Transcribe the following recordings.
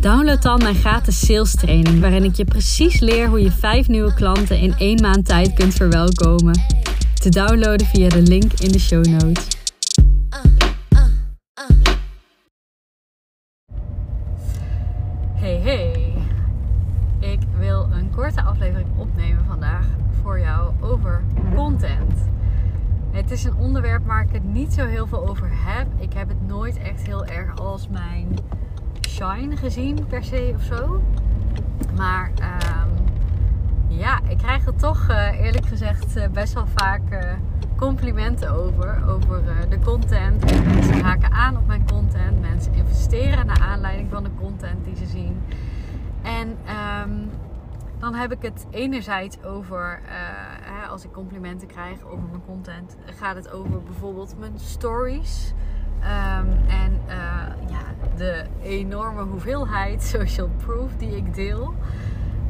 download dan mijn gratis sales training, waarin ik je precies leer hoe je vijf nieuwe klanten in één maand tijd kunt verwelkomen. Te downloaden via de link in de show notes. Hey hey, ik wil een korte aflevering opnemen vandaag voor jou over content. Het is een onderwerp waar ik het niet zo heel veel over heb. Ik heb het nooit echt heel erg als mijn shine gezien per se of zo. Maar ehm, ja, ik krijg er toch uh, eerlijk gezegd uh, best wel vaak uh, complimenten over. Over de content. En mensen haken aan op mijn content. Mensen investeren naar aanleiding van de content die ze zien. En um, dan heb ik het enerzijds over, als ik complimenten krijg over mijn content, gaat het over bijvoorbeeld mijn stories. Um, en uh, ja, de enorme hoeveelheid social proof die ik deel.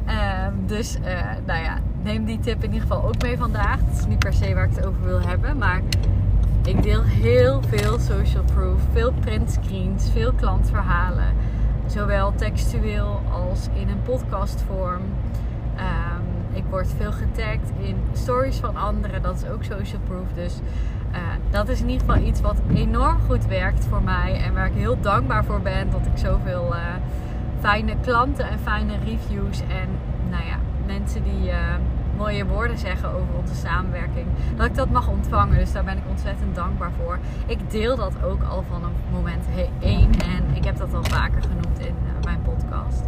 Um, dus uh, nou ja, neem die tip in ieder geval ook mee vandaag. Het is niet per se waar ik het over wil hebben, maar ik deel heel veel social proof, veel printscreens, veel klantverhalen. Zowel textueel als in een podcastvorm. Um, ik word veel getagd in stories van anderen, dat is ook social proof. Dus uh, dat is in ieder geval iets wat enorm goed werkt voor mij. En waar ik heel dankbaar voor ben dat ik zoveel uh, fijne klanten en fijne reviews en nou ja, mensen die uh, mooie woorden zeggen over onze samenwerking, dat ik dat mag ontvangen. Dus daar ben ik ontzettend dankbaar voor. Ik deel dat ook al van een moment 1 en ik heb dat al vaker genoemd in mijn podcast.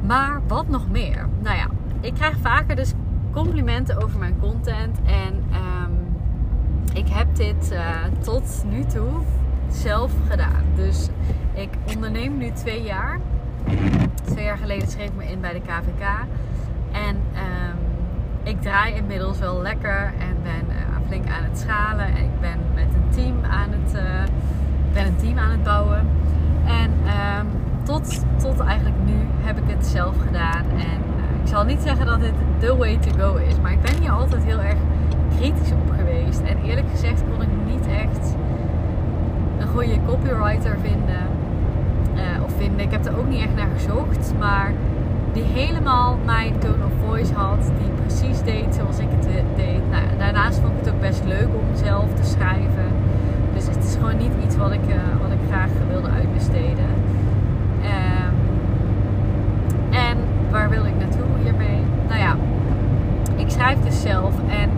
Maar wat nog meer? Nou ja, ik krijg vaker dus complimenten over mijn content en ik heb dit uh, tot nu toe zelf gedaan. Dus ik onderneem nu twee jaar. Twee jaar geleden schreef ik me in bij de KVK. En um, ik draai inmiddels wel lekker en ben uh, flink aan het schalen. En ik ben met een team aan het, uh, ben een team aan het bouwen. En um, tot, tot eigenlijk nu heb ik het zelf gedaan. En ik zal niet zeggen dat dit the way to go is. Maar ik ben hier altijd heel erg kritisch op geweest. En eerlijk gezegd kon ik niet echt een goede copywriter vinden. Uh, of vinden. Ik heb er ook niet echt naar gezocht. Maar die helemaal mijn tone of voice had. Die precies deed zoals ik het deed. Nou, daarnaast vond ik het ook best leuk om zelf te schrijven. Dus het is gewoon niet iets wat ik, uh, wat ik graag wilde uitbesteden. Um, en waar wil ik naartoe hiermee? Nou ja, ik schrijf dus zelf. En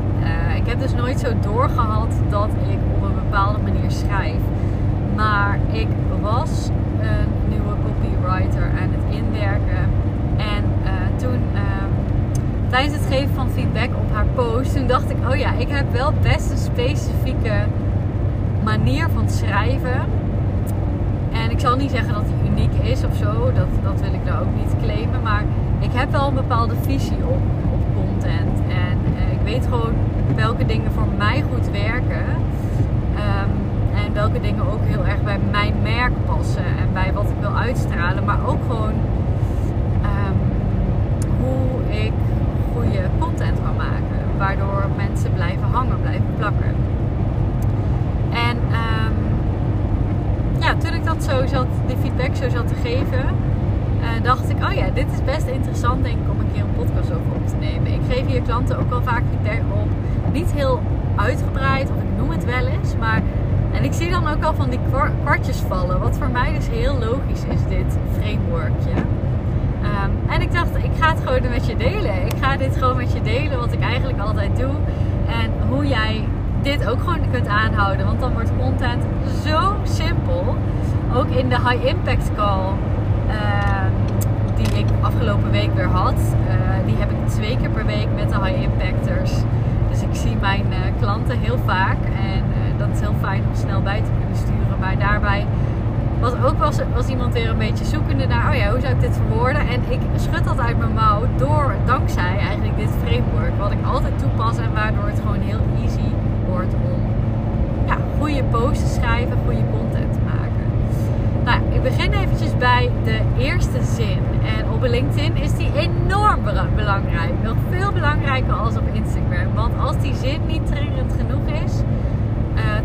ik heb dus nooit zo doorgehad dat ik op een bepaalde manier schrijf. Maar ik was een nieuwe copywriter aan het inwerken. En uh, toen, uh, tijdens het geven van feedback op haar post, toen dacht ik: oh ja, ik heb wel best een specifieke manier van schrijven. En ik zal niet zeggen dat die uniek is of zo, dat, dat wil ik nou ook niet claimen. Maar ik heb wel een bepaalde visie op, op content. En uh, ik weet gewoon welke dingen voor mij goed werken. Um, en welke dingen ook heel erg bij mijn merk passen en bij wat ik wil uitstralen. Maar ook gewoon um, hoe ik goede content kan maken. Waardoor mensen blijven hangen, blijven plakken. En um, ja, toen ik dat zo zat, die feedback zo zat te geven, uh, dacht ik, oh ja, dit is best interessant denk ik om een keer een podcast over op te nemen. Ik geef hier klanten ook wel vaak feedback op niet heel uitgebreid, of ik noem het wel eens. Maar, en ik zie dan ook al van die kwartjes vallen. Wat voor mij dus heel logisch is, dit frameworkje. Um, en ik dacht, ik ga het gewoon met je delen. Ik ga dit gewoon met je delen, wat ik eigenlijk altijd doe. En hoe jij dit ook gewoon kunt aanhouden. Want dan wordt content zo simpel. Ook in de high impact call. Uh, afgelopen week weer had. Uh, die heb ik twee keer per week met de high impacters. Dus ik zie mijn uh, klanten heel vaak en uh, dat is heel fijn om snel bij te kunnen sturen. Maar daarbij, wat ook was, was iemand weer een beetje zoekende naar, oh ja, hoe zou ik dit verwoorden? En ik schud dat uit mijn mouw door, dankzij eigenlijk dit framework, wat ik altijd toepas en waardoor het gewoon heel easy wordt om ja, goede posts te schrijven, goede content ik begin eventjes bij de eerste zin. En op LinkedIn is die enorm belangrijk. Nog veel belangrijker als op Instagram. Want als die zin niet triggerend genoeg is,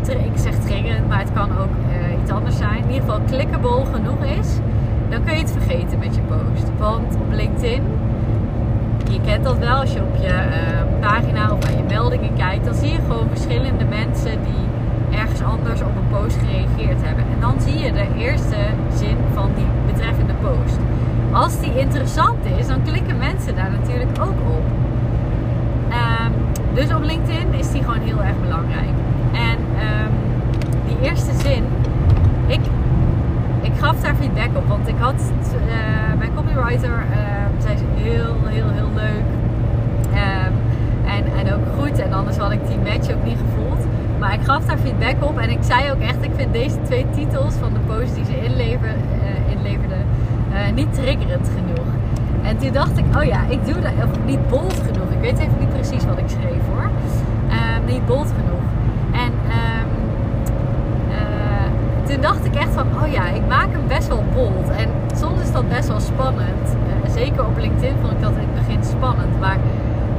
uh, ik zeg triggerend, maar het kan ook uh, iets anders zijn. In ieder geval clickable genoeg is, dan kun je het vergeten met je post. Want op LinkedIn, je kent dat wel als je op je uh, pagina of bij je meldingen kijkt, dan zie je gewoon verschillende mensen die ergens anders op een post gereageerd hebben. En dan zie je de eerste zin van die betreffende post. Als die interessant is, dan klikken mensen daar natuurlijk ook op. Um, dus op LinkedIn is die gewoon heel erg belangrijk. En um, die eerste zin, ik, ik gaf daar feedback op. Want ik had uh, mijn copywriter, uh, zij is heel, heel, heel leuk. Um, en, en ook goed. En anders had ik die match ook niet gevoeld. Maar ik gaf daar feedback op. En ik zei ook echt, ik vind deze twee titels van de post die ze inlever, uh, inleverde uh, niet triggerend genoeg. En toen dacht ik, oh ja, ik doe dat niet bold genoeg. Ik weet even niet precies wat ik schreef hoor. Uh, niet bold genoeg. En um, toen dacht ik echt van, oh ja, ik maak hem best wel bold. En soms is dat best wel spannend. zeker op LinkedIn vond ik dat in het begin spannend. Maar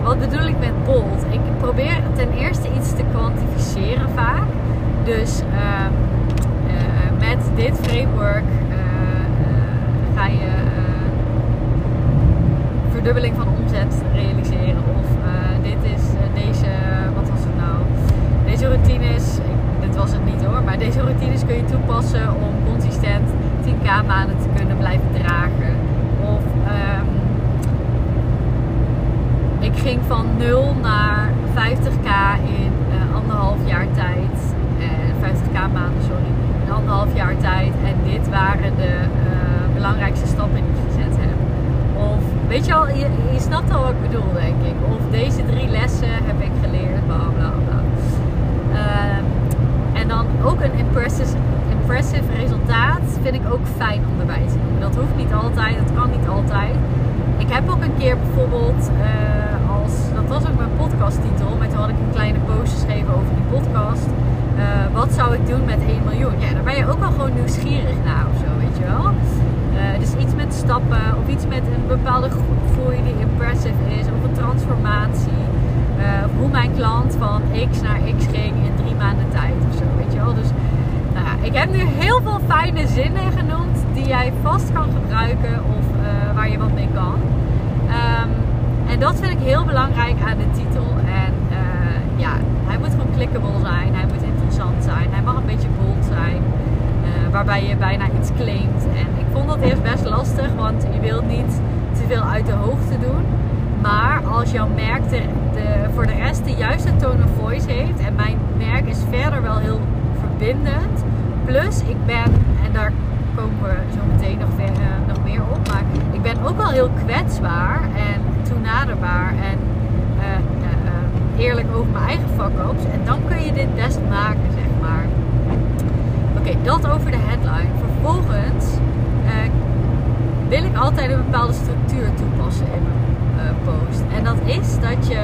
wat bedoel ik met bold? Ik probeer ten eerste iets te kwantificeren vaak. Dus uh, uh, met dit framework uh, ga je verdubbeling van omzet realiseren. Of dit is deze, wat was het nou? Deze routines, dit was het niet hoor, maar deze routines kun je toepassen om consistent 10k maanden te kunnen blijven dragen. Of um, ik ging van 0 naar 50k in uh, anderhalf jaar tijd. Uh, 50k maanden, sorry. In anderhalf jaar tijd. En dit waren de uh, belangrijkste stappen die ik gezet heb. Of weet je al, je, je snapt al wat ik bedoel, denk ik. Of deze drie lessen heb ik geleerd, bla bla bla. Ehm, en dan ook een impressive, impressive resultaat vind ik ook fijn om erbij te doen. Dat hoeft niet altijd, dat kan niet altijd. Ik heb ook een keer bijvoorbeeld uh, dat was ook mijn podcasttitel, maar toen had ik een kleine post geschreven over die podcast. Uh, wat zou ik doen met 1 miljoen? Ja, daar ben je ook wel gewoon nieuwsgierig naar of zo, weet je wel. Uh, dus iets met stappen of iets met een bepaalde groei die impressive is of een transformatie. Hoe mijn klant van X naar X ging in drie maanden tijd of zo, weet je wel. Dus nou ja, ik heb nu heel veel fijne zinnen genoemd die jij vast kan gebruiken of waar je wat mee kan. Um, en dat vind ik heel belangrijk aan de titel. En uh, ja, hij moet gewoon clickable zijn. Hij moet interessant zijn. Hij mag een beetje bold zijn. Uh, waarbij je bijna iets claimt. En ik vond dat eerst best lastig. Want je wilt niet te veel uit de hoogte doen. Maar als jouw merk de, voor de rest de juiste tone of voice heeft. En mijn merk is verder wel heel verbindend. Plus ik ben, en daar komen we zo meteen nog, uh, nog meer op. Maar ik ben ook wel heel kwetsbaar. En toenaderbaar en uh, uh, eerlijk over mijn eigen fuck-ups. En dan kun je dit best maken, zeg maar. Oké, dat over de headline. Vervolgens wil ik altijd een bepaalde structuur toepassen in mijn post. En dat is dat je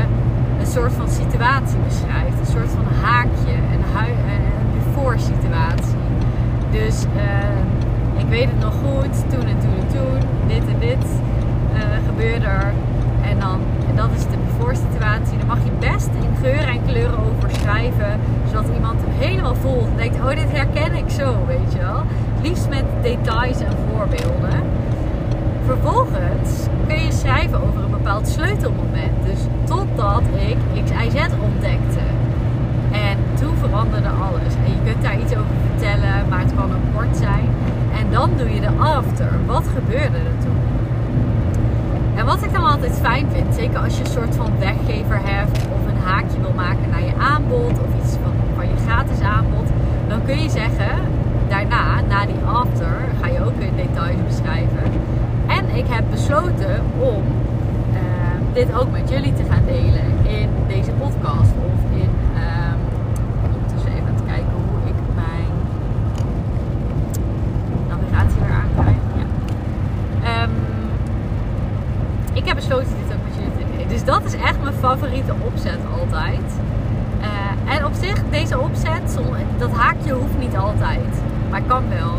een soort van situatie beschrijft. Een soort van haakje. Een, een before situatie. Dus ik weet het nog goed. Toen en toen en toen. Dit en dit gebeurde er. En, dan, en dat is de before situatie. Dan mag je best in geuren en kleuren over schrijven. Zodat iemand hem helemaal voelt. En denkt, oh dit herken ik zo, weet je wel. Liefst met details en voorbeelden. Vervolgens kun je schrijven over een bepaald sleutelmoment. Dus totdat ik X, Y, Z ontdekte. En toen veranderde alles. En je kunt daar iets over vertellen, maar het kan ook kort zijn. En dan doe je de after. Wat gebeurde er toen? En wat ik dan altijd fijn vind, zeker als je een soort van weggever hebt of een haakje wil maken naar je aanbod of iets van, van je gratis aanbod, dan kun je zeggen, daarna, na die after, ga je ook in details beschrijven. En ik heb besloten om uh, dit ook met jullie te gaan delen in deze podcast of in. Um, ondertussen even aan het kijken hoe ik mijn navigatie favoriete opzet altijd. Eh, en op zich, deze opzet, dat haakje hoeft niet altijd. Maar kan wel.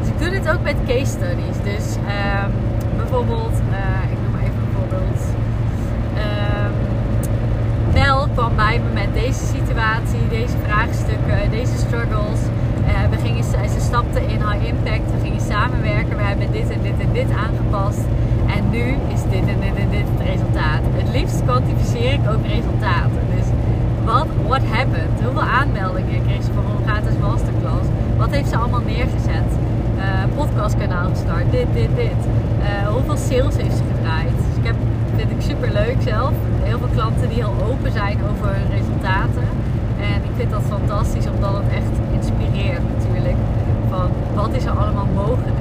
Dus ik doe dit ook met case studies. Dus ehm, bijvoorbeeld, uh, ik noem even een voorbeeld. Uh, Mel kwam bij me met deze situatie, deze vraagstukken, deze struggles. Uh, we gingen, ze stapte in high impact, we gingen samenwerken, we hebben dit en dit en dit aangepast. En nu is dit en dit en dit het resultaat. Het liefst kwantificeer ik ook resultaten. Dus wat what happened? Hoeveel aanmeldingen kreeg ze voor een gratis masterclass? Wat heeft ze allemaal neergezet? Uh, podcastkanaal gestart, dit, dit, dit. Uh, hoeveel sales heeft ze gedraaid? Dus ik heb, vind ik super leuk zelf. Heel veel klanten die heel open zijn over resultaten. En ik vind dat fantastisch omdat het echt inspireert natuurlijk. Van wat is er allemaal mogelijk.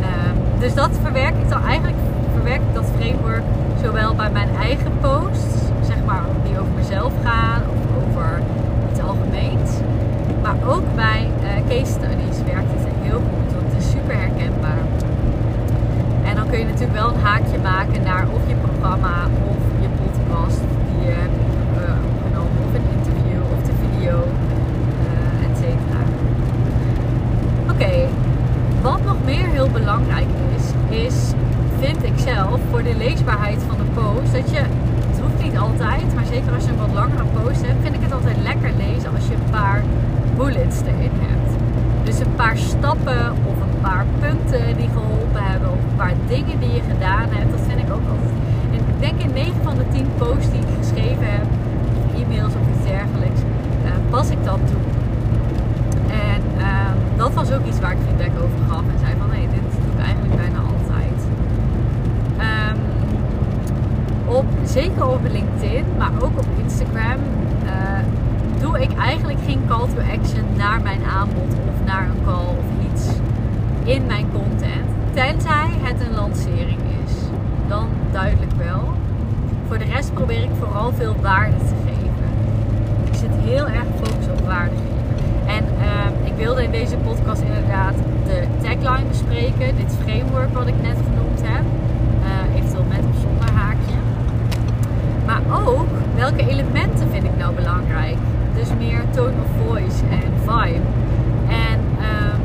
Ehm, dus dat verwerk ik dan eigenlijk verwerk ik dat framework zowel bij mijn eigen posts, zeg maar die over mezelf gaan of over iets algemeens. Maar ook bij uh, case studies werkt het heel goed, want het is super herkenbaar. En dan kun je natuurlijk wel een haakje maken naar of je programma of je podcast die je hebt uh, opgenomen, of een interview of de video, uh, et cetera. Oké, wat nog meer heel belangrijk is, is vind ik zelf voor de leesbaarheid van de post dat je, het hoeft niet altijd, maar zeker als je een wat langere post hebt, vind ik het altijd lekker lezen als je een paar bullets erin hebt. Dus een paar stappen of een paar punten die geholpen hebben of een paar dingen die je gedaan hebt, dat vind ik ook altijd. En ik denk in 9 van de 10 posts die ik geschreven heb, e-mails of iets dergelijks, uh, pas ik dat toe. Was ook iets waar ik feedback over gaf en zei van hé, hey, dit doe ik eigenlijk bijna altijd. Um, op, zeker op LinkedIn, maar ook op Instagram, uh, doe ik eigenlijk geen call to action naar mijn aanbod of naar een call of iets in mijn content. Tenzij het een lancering is. Dan duidelijk wel. Voor de rest probeer ik vooral veel waarde te geven. Ik zit heel erg gefocust op waarde geven. En uh, ik wilde in deze podcast inderdaad de tagline bespreken. Dit framework wat ik net genoemd heb. Uh, eventueel met of zonder haakje. Maar ook welke elementen vind ik nou belangrijk? Dus meer tone of voice en vibe. En um,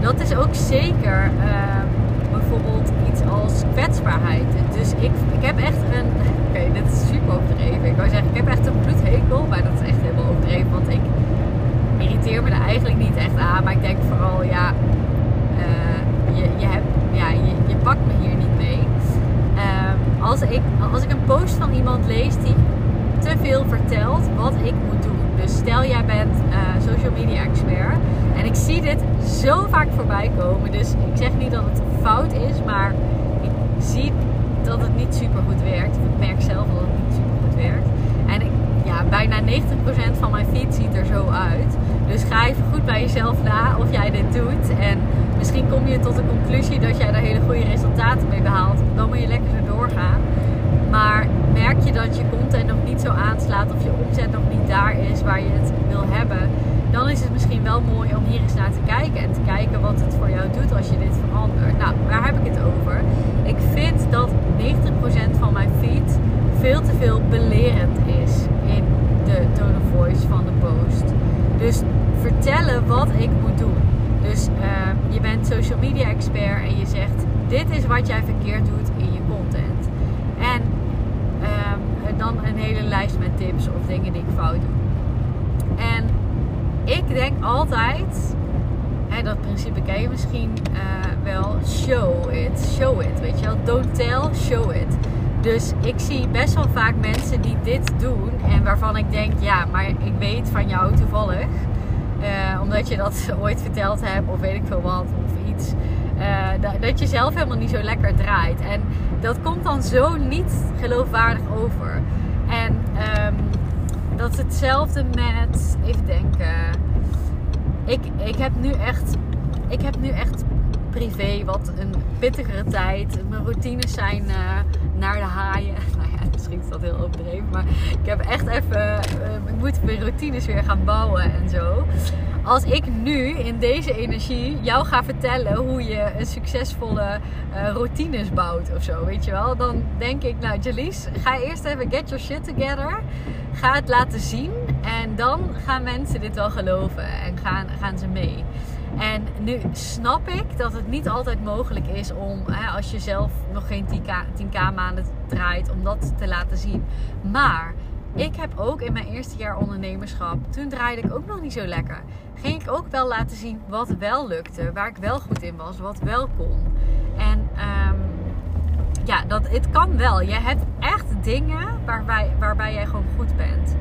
dat is ook zeker um, bijvoorbeeld iets als kwetsbaarheid. Dus ik, ik heb echt een. Oké, dit is super overdreven. Ik wou zeggen, ik heb echt een bloedhekel. Maar dat is echt helemaal overdreven. Want ik irriteer me er eigenlijk niet echt aan. Maar ik denk vooral, ja. Uh, je, je, hebt, ja je, pakt me hier niet mee. Um, als, ik, als ik een post van iemand lees die te veel vertelt wat ik moet doen. Dus stel jij bent uh, social media expert en ik zie dit zo vaak voorbij komen. Dus ik zeg niet dat het fout is, maar ik zie dat het niet super goed werkt. ik merk zelf dat het niet super goed werkt. En ik, ja, bijna 90% van mijn feed ziet er zo uit. Dus ga even goed bij jezelf na of jij dit doet. En misschien kom je tot de conclusie dat jij daar hele goede resultaten mee behaalt. Dan moet je lekker erdoor gaan. Maar merk je dat je content nog niet zo aanslaat of je omzet nog niet daar is waar je het wil hebben, dan is het misschien wel mooi om hier eens naar te kijken en te kijken wat het voor jou doet als je dit verandert. Nou, waar heb ik het over? Ik vind dat 90% van mijn feed veel te veel belerend is in de tone of voice van de. Dus vertellen wat ik moet doen. Dus uh, je bent social media expert en je zegt: Dit is wat jij verkeerd doet in je content. En um, dan een hele lijst met tips of dingen die ik fout doe. En ik denk altijd, en dat principe ken je misschien uh, wel, show it, show it, weet je wel. Don't tell, show it. Dus ik zie best wel vaak mensen die dit doen en waarvan ik denk, ja, maar ik weet van jou toevallig, uh, omdat je dat ooit verteld hebt of weet ik veel wat of iets. Uh, dat je zelf helemaal niet zo lekker draait. En dat komt dan zo niet geloofwaardig over. En um, dat is hetzelfde met, even denken. Ik, ik heb nu echt, ik heb nu echt privé wat een pittigere tijd. Mijn routines zijn naar de haaien. Nou ja, misschien is dat heel overdreven. Maar ik heb echt even. ik moet mijn routines weer gaan bouwen en zo als ik nu in deze energie jou ga vertellen hoe je een succesvolle uh, routines bouwt of zo, weet je wel, dan denk ik, nou Jalies, ga eerst even get your shit together. Ga het laten zien en dan gaan mensen dit wel geloven en gaan, gaan ze mee. En nu snap ik dat het niet altijd mogelijk is om, hè, als je zelf nog geen 10k, 10k maanden draait, om dat te laten zien. Maar ik heb ook in mijn eerste jaar ondernemerschap, toen draaide ik ook nog niet zo lekker. Ging ik ook wel laten zien wat wel lukte, waar ik wel goed in was, wat wel kon. En um, ja, dat, het kan wel. Je hebt echt dingen waarbij, waarbij jij gewoon goed bent.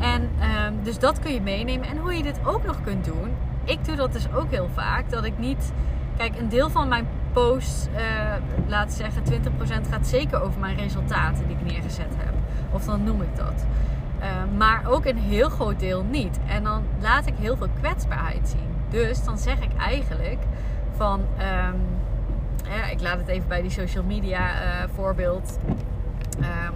En um, dus dat kun je meenemen. En hoe je dit ook nog kunt doen. Ik doe dat dus ook heel vaak. Dat ik niet. Kijk, een deel van mijn posts, uh, laat zeggen 20% gaat zeker over mijn resultaten die ik neergezet heb. Of dan noem ik dat. Uh, maar ook een heel groot deel niet. En dan laat ik heel veel kwetsbaarheid zien. Dus dan zeg ik eigenlijk van. Ja, ik laat het even bij die social media uh, voorbeeld.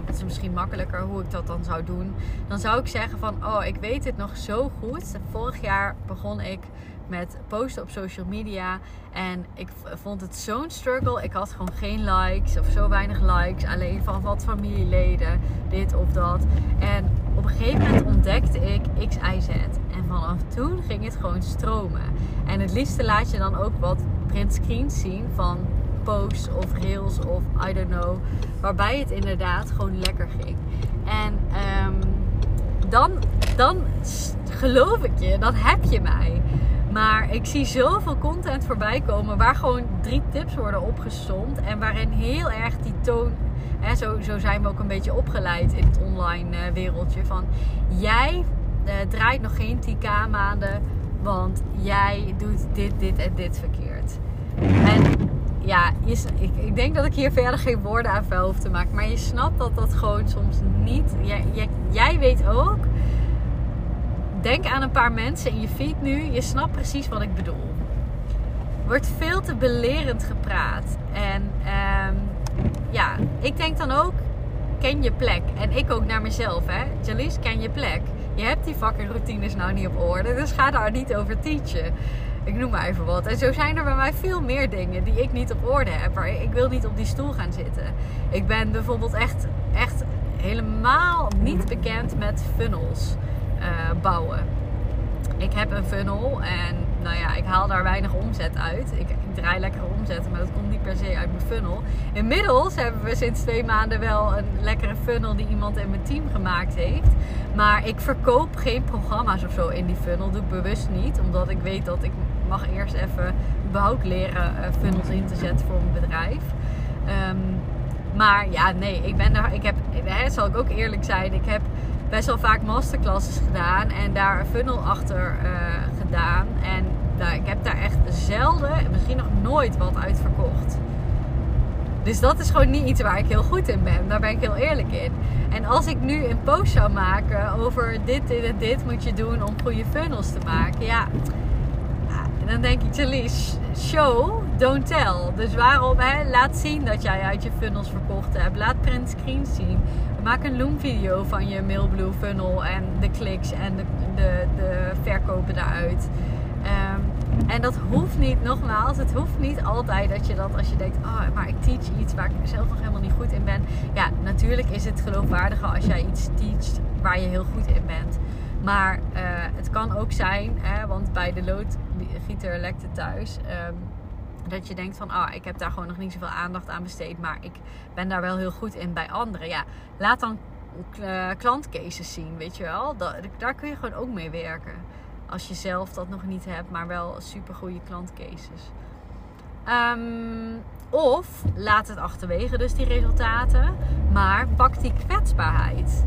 Het is misschien makkelijker hoe ik dat dan zou doen. Dan zou ik zeggen van, oh, ik weet het nog zo goed. Vorig jaar begon ik met posten op social media. En ik vond het zo'n struggle. Ik had gewoon geen likes of zo weinig likes. Alleen van wat familieleden, dit of dat. En op een gegeven moment ontdekte ik X, Y, Z. En vanaf toen ging het gewoon stromen. En het liefste laat je dan ook wat print screens zien van posts of reels of I don't know. Waarbij het inderdaad gewoon lekker ging. En um, dan, dan geloof ik je, dan heb je mij. Maar ik zie zoveel content voorbij komen waar gewoon drie tips worden opgesomd. En waarin heel erg die toon. Hè, zo, zo zijn we ook een beetje opgeleid in het online uh, wereldje. Van jij uh, draait nog geen 10k maanden. Want jij doet dit, dit en dit verkeerd. En ja, je, ik, ik, denk dat ik hier verder geen woorden aan vuil hoef te maken. Maar je snapt dat dat gewoon soms niet. Jij, jij weet ook denk aan een paar mensen in je feed nu. Je snapt precies wat ik bedoel. Wordt veel te belerend gepraat. En um, ja, ik denk dan ook, ken je plek. En ik ook naar mezelf, hè. Jalice, ken je plek. Je hebt die fucking routines nou niet op orde. Dus ga daar niet over teachen. Ik noem maar even wat. En zo zijn er bij mij veel meer dingen die ik niet op orde heb. Ik wil niet op die stoel gaan zitten. Ik ben bijvoorbeeld echt, echt helemaal niet bekend met funnels. Eh, bouwen. Ik heb een funnel en nou ja, ik haal daar weinig omzet uit. Ik, ik draai lekkere omzetten, maar dat komt niet per se uit mijn funnel. Inmiddels hebben we sinds twee maanden wel een lekkere funnel die iemand in mijn team gemaakt heeft. Maar ik verkoop geen programma's of zo in die funnel. Doe ik bewust niet, omdat ik weet dat ik mag eerst even überhaupt leren uh, funnels in te zetten voor mijn bedrijf. Um, maar ja, nee, ik ben daar. Ik heb, hè, zal ik ook eerlijk zijn, ik heb best wel vaak masterclasses gedaan en daar een funnel achter uh, gedaan. En ik heb daar echt zelden, misschien nog nooit wat uit verkocht. Dus dat is gewoon niet iets waar ik heel goed in ben. Daar ben ik heel eerlijk in. En als ik nu een post zou maken over dit, dit en dit moet je doen om goede funnels te maken. Ja, dan denk ik, Jalies, show, don't tell. Dus waarom, hè? laat zien dat jij uit je funnels verkocht hebt. Laat print screens zien. Maak een loom video van je Mailblue funnel en de kliks en de, de, de verkopen daaruit. Um, en dat hoeft niet, nogmaals, het hoeft niet altijd dat je dat als je denkt, oh, maar ik teach iets waar ik zelf nog helemaal niet goed in ben. Ja, natuurlijk is het geloofwaardiger als jij iets teacht waar je heel goed in bent. Maar uh, het kan ook zijn, hè, want bij de loodgieter lekt het thuis. Um, dat je denkt van, ah, ik heb daar gewoon nog niet zoveel aandacht aan besteed, maar ik ben daar wel heel goed in bij anderen. Ja, laat dan uh, klantcases zien, weet je wel. Daar kun je gewoon ook mee werken. Als je zelf dat nog niet hebt, maar wel super goede klantcases. Um, of laat het achterwege, dus die resultaten. Maar pak die kwetsbaarheid.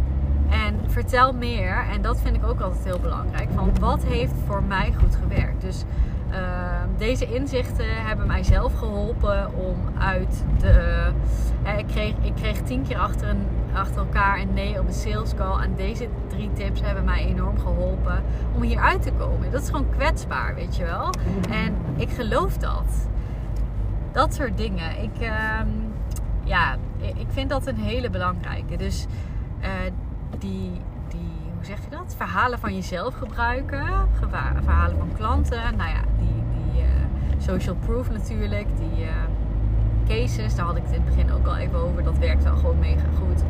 En vertel meer, en dat vind ik ook altijd heel belangrijk, van wat heeft voor mij goed gewerkt. Dus Ehm, deze inzichten hebben mij zelf geholpen om uit de. ik, kreeg, ik kreeg tien keer achter, een, achter elkaar een nee op een sales call. En deze drie tips hebben mij enorm geholpen om hier uit te komen. Dat is gewoon kwetsbaar, weet je wel. En ik geloof dat. Dat soort dingen. Ik, ehm, ja, ik vind dat een hele belangrijke. Dus die, die, hoe zeg je dat? Verhalen van jezelf gebruiken. Verhalen van klanten. Nou ja, die, die uh, social proof natuurlijk. Die uh, cases, daar had ik het in het begin ook al even over. Dat werkt wel gewoon mega goed.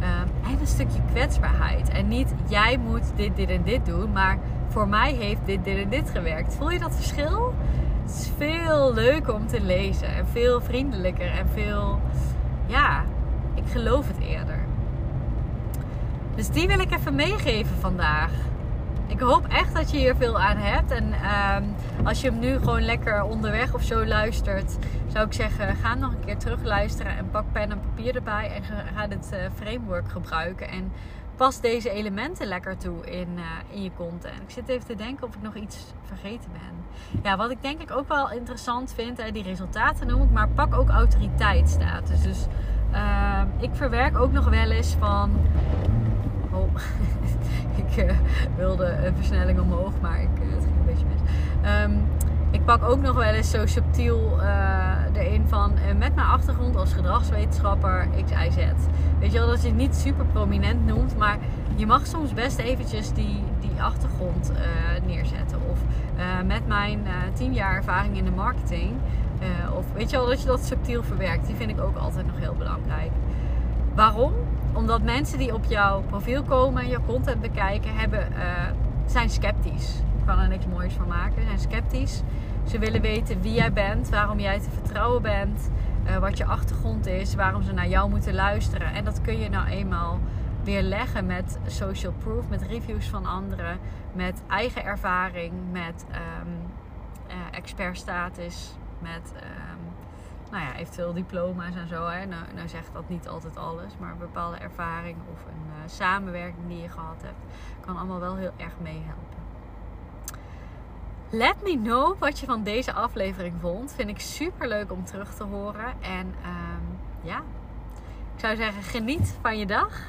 en een stukje kwetsbaarheid. En niet jij moet dit, dit en dit doen. Maar voor mij heeft dit, dit en dit gewerkt. Voel je dat verschil? Het is veel leuker om te lezen. En veel vriendelijker. En veel, ja, ik geloof het eerder. Dus die wil ik even meegeven vandaag. Ik hoop echt dat je hier veel aan hebt. En ehm, als je hem nu gewoon lekker onderweg of zo luistert, zou ik zeggen: ga nog een keer terug luisteren en pak pen en papier erbij en ga dit uh, framework gebruiken. En pas deze elementen lekker toe in, uh, in je content. Ik zit even te denken of ik nog iets vergeten ben. Ja, wat ik denk ik ook wel interessant vind, hè, die resultaten noem ik, maar pak ook autoriteitsstatus. Dus uh, ik verwerk ook nog wel eens van Oh, ik uh, wilde een versnelling omhoog, maar ik, uh, het ging een beetje mis. Um, ik pak ook nog wel eens zo subtiel uh, erin van met mijn achtergrond als gedragswetenschapper X, Y, Z. Weet je wel, dat je het niet super prominent noemt, maar je mag soms best eventjes die, die achtergrond neerzetten. Of met mijn tien jaar ervaring in de marketing. of weet je wel, dat je dat subtiel verwerkt. Die vind ik ook altijd nog heel belangrijk. Waarom? Omdat mensen die op jouw profiel komen en jouw content bekijken, hebben, uh, zijn sceptisch. Ik kan er niks moois van maken. Zijn sceptisch. Ze willen weten wie jij bent, waarom jij te vertrouwen bent, uh, wat je achtergrond is, waarom ze naar jou moeten luisteren. En dat kun je nou eenmaal weer leggen met social proof, met reviews van anderen, met eigen ervaring, met um, uh, expertstatus, met um, nou ja, eventueel diploma's en zo. Hè. Nou, nou zegt dat niet altijd alles, maar een bepaalde ervaring of een uh, samenwerking die je gehad hebt, kan allemaal wel heel erg meehelpen. Let me know wat je van deze aflevering vond. Vind ik super leuk om terug te horen. En um, ja, ik zou zeggen, geniet van je dag.